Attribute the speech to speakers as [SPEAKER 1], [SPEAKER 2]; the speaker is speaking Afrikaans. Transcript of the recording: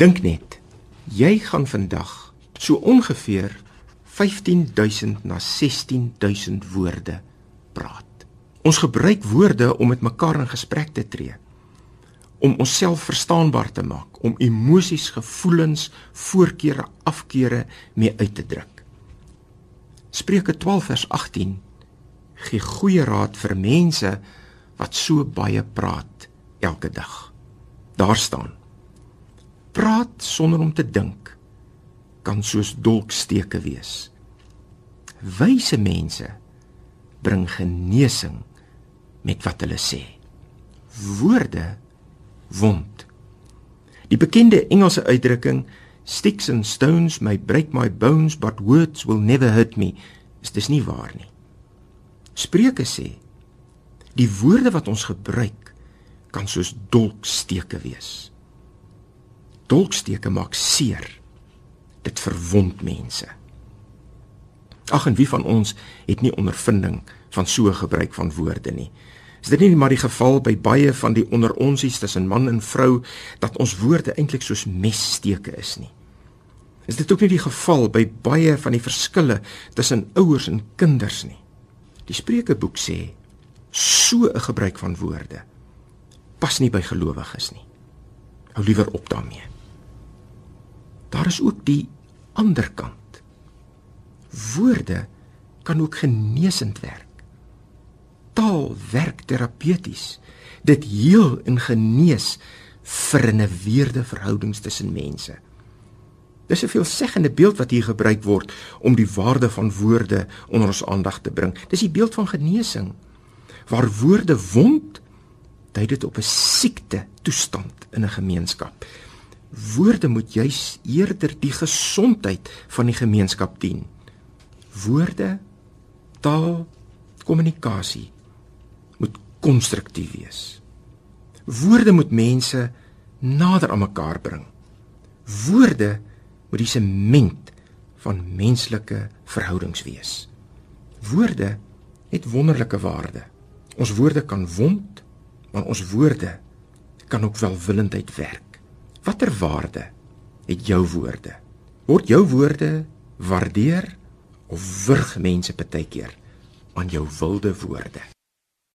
[SPEAKER 1] Dink net, jy gaan vandag so ongeveer 15000 na 16000 woorde praat. Ons gebruik woorde om met mekaar in gesprek te tree, om onsself verstaanbaar te maak, om emosies, gevoelens, voorkeure, afkeure mee uit te druk. Spreuke 12 vers 18 gee goeie raad vir mense wat so baie praat elke dag. Daar staan: Praat sonder om te dink kan soos dolksteke wees. Wyse mense bring genesing met wat hulle sê. Woorde wond. Die bekende Engelse uitdrukking sticks and stones may break my bones but words will never hurt me is dis nie waar nie. Spreuke sê die woorde wat ons gebruik kan soos dolksteke wees. Dolksteke maak seer. Dit verwond mense. Ag en wie van ons het nie ondervinding van so gebruik van woorde nie. Is dit nie maar die geval by baie van die onder onsies tussen man en vrou dat ons woorde eintlik soos messteke is nie? Is dit ook nie die geval by baie van die verskille tussen ouers en kinders nie? Die Spreukeboek sê so 'n gebruik van woorde pas nie by gelowiges nie. Hou liewer op daarmee. Daar is ook die ander kant. Woorde kan ook genesend werk. Taal werk terapeuties. Dit heel en genees vernuweerde verhoudings tussen mense. Dis 'n veelzeggende beeld wat hier gebruik word om die waarde van woorde onder ons aandag te bring. Dis die beeld van genesing. Waar woorde wond, dui dit op 'n siekte toestand in 'n gemeenskap. Woorde moet juis eerder die gesondheid van die gemeenskap dien woorde, taal, kommunikasie moet konstruktief wees. Woorde moet mense nader aan mekaar bring. Woorde moet die sement van menslike verhoudings wees. Woorde het wonderlike waarde. Ons woorde kan wond, maar ons woorde kan ook welwillendheid werk. Watter waarde het jou woorde? Word jou woorde waardeer? of wurg mense baie keer aan jou wilde woorde.